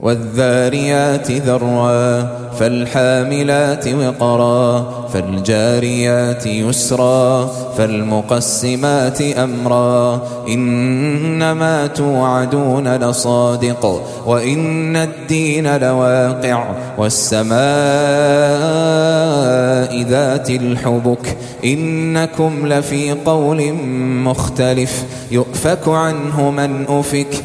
والذاريات ذروا فالحاملات وقرا فالجاريات يسرا فالمقسمات أمرا. إنما توعدون لصادق وإن الدين لواقع والسماء ذات الحبك. إنكم لفي قول مختلف يؤفك عنه من أفك.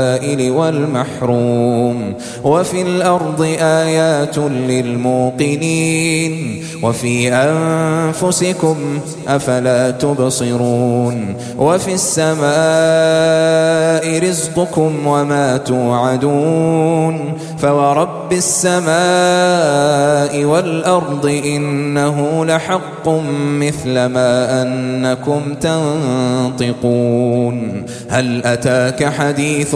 والمحروم. وفي الأرض آيات للموقنين. وفي أنفسكم أفلا تبصرون. وفي السماء رزقكم وما توعدون. فورب السماء والأرض إنه لحق مثل ما أنكم تنطقون. هل أتاك حديث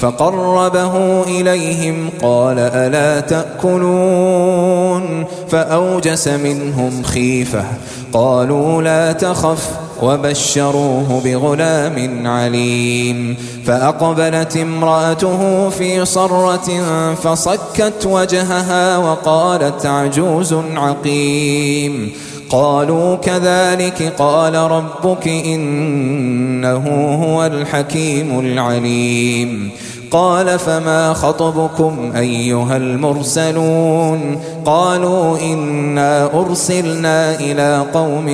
فقربه إليهم قال ألا تأكلون؟ فأوجس منهم خيفة. قالوا لا تخف وبشروه بغلام عليم. فأقبلت امرأته في صرة فصكت وجهها وقالت عجوز عقيم. قالوا كذلك قال ربك إنه هو الحكيم العليم. قال فما خطبكم أيها المرسلون؟ قالوا إنا أرسلنا إلى قوم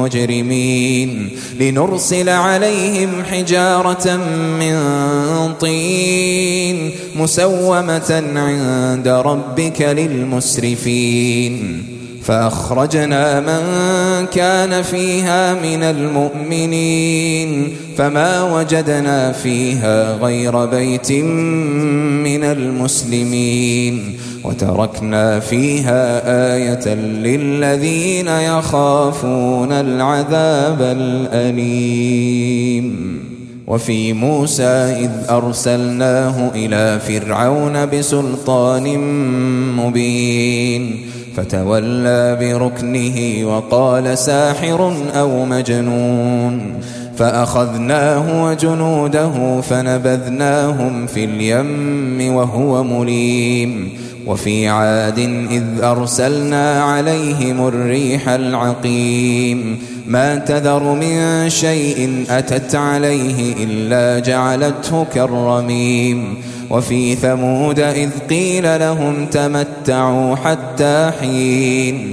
مجرمين لنرسل عليهم حجارة من طين مسومة عند ربك للمسرفين. فأخرجنا من كان فيها من المؤمنين فما وجدنا فيها غير بيت من المسلمين وتركنا فيها آية للذين يخافون العذاب الأليم. وفي موسى إذ أرسلناه إلى فرعون بسلطان مبين فتولى بركنه وقال ساحر أو مجنون فأخذناه وجنوده فنبذناهم في اليم وهو مليم وفي عاد إذ أرسلنا عليهم الريح العقيم ما تذر من شيء أتت عليه إلا جعلته كالرميم. وفي ثمود إذ قيل لهم تمتعوا حتى حين.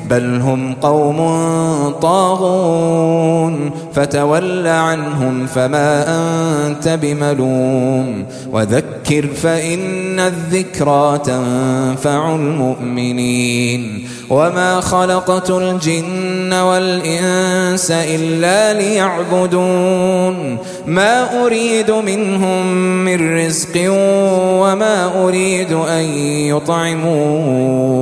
بل هم قوم طاغون فتول عنهم فما أنت بملوم وذكر فإن الذكرى تنفع المؤمنين وما خلقت الجن والإنس إلا ليعبدون ما أريد منهم من رزق وما أريد أن يطعمون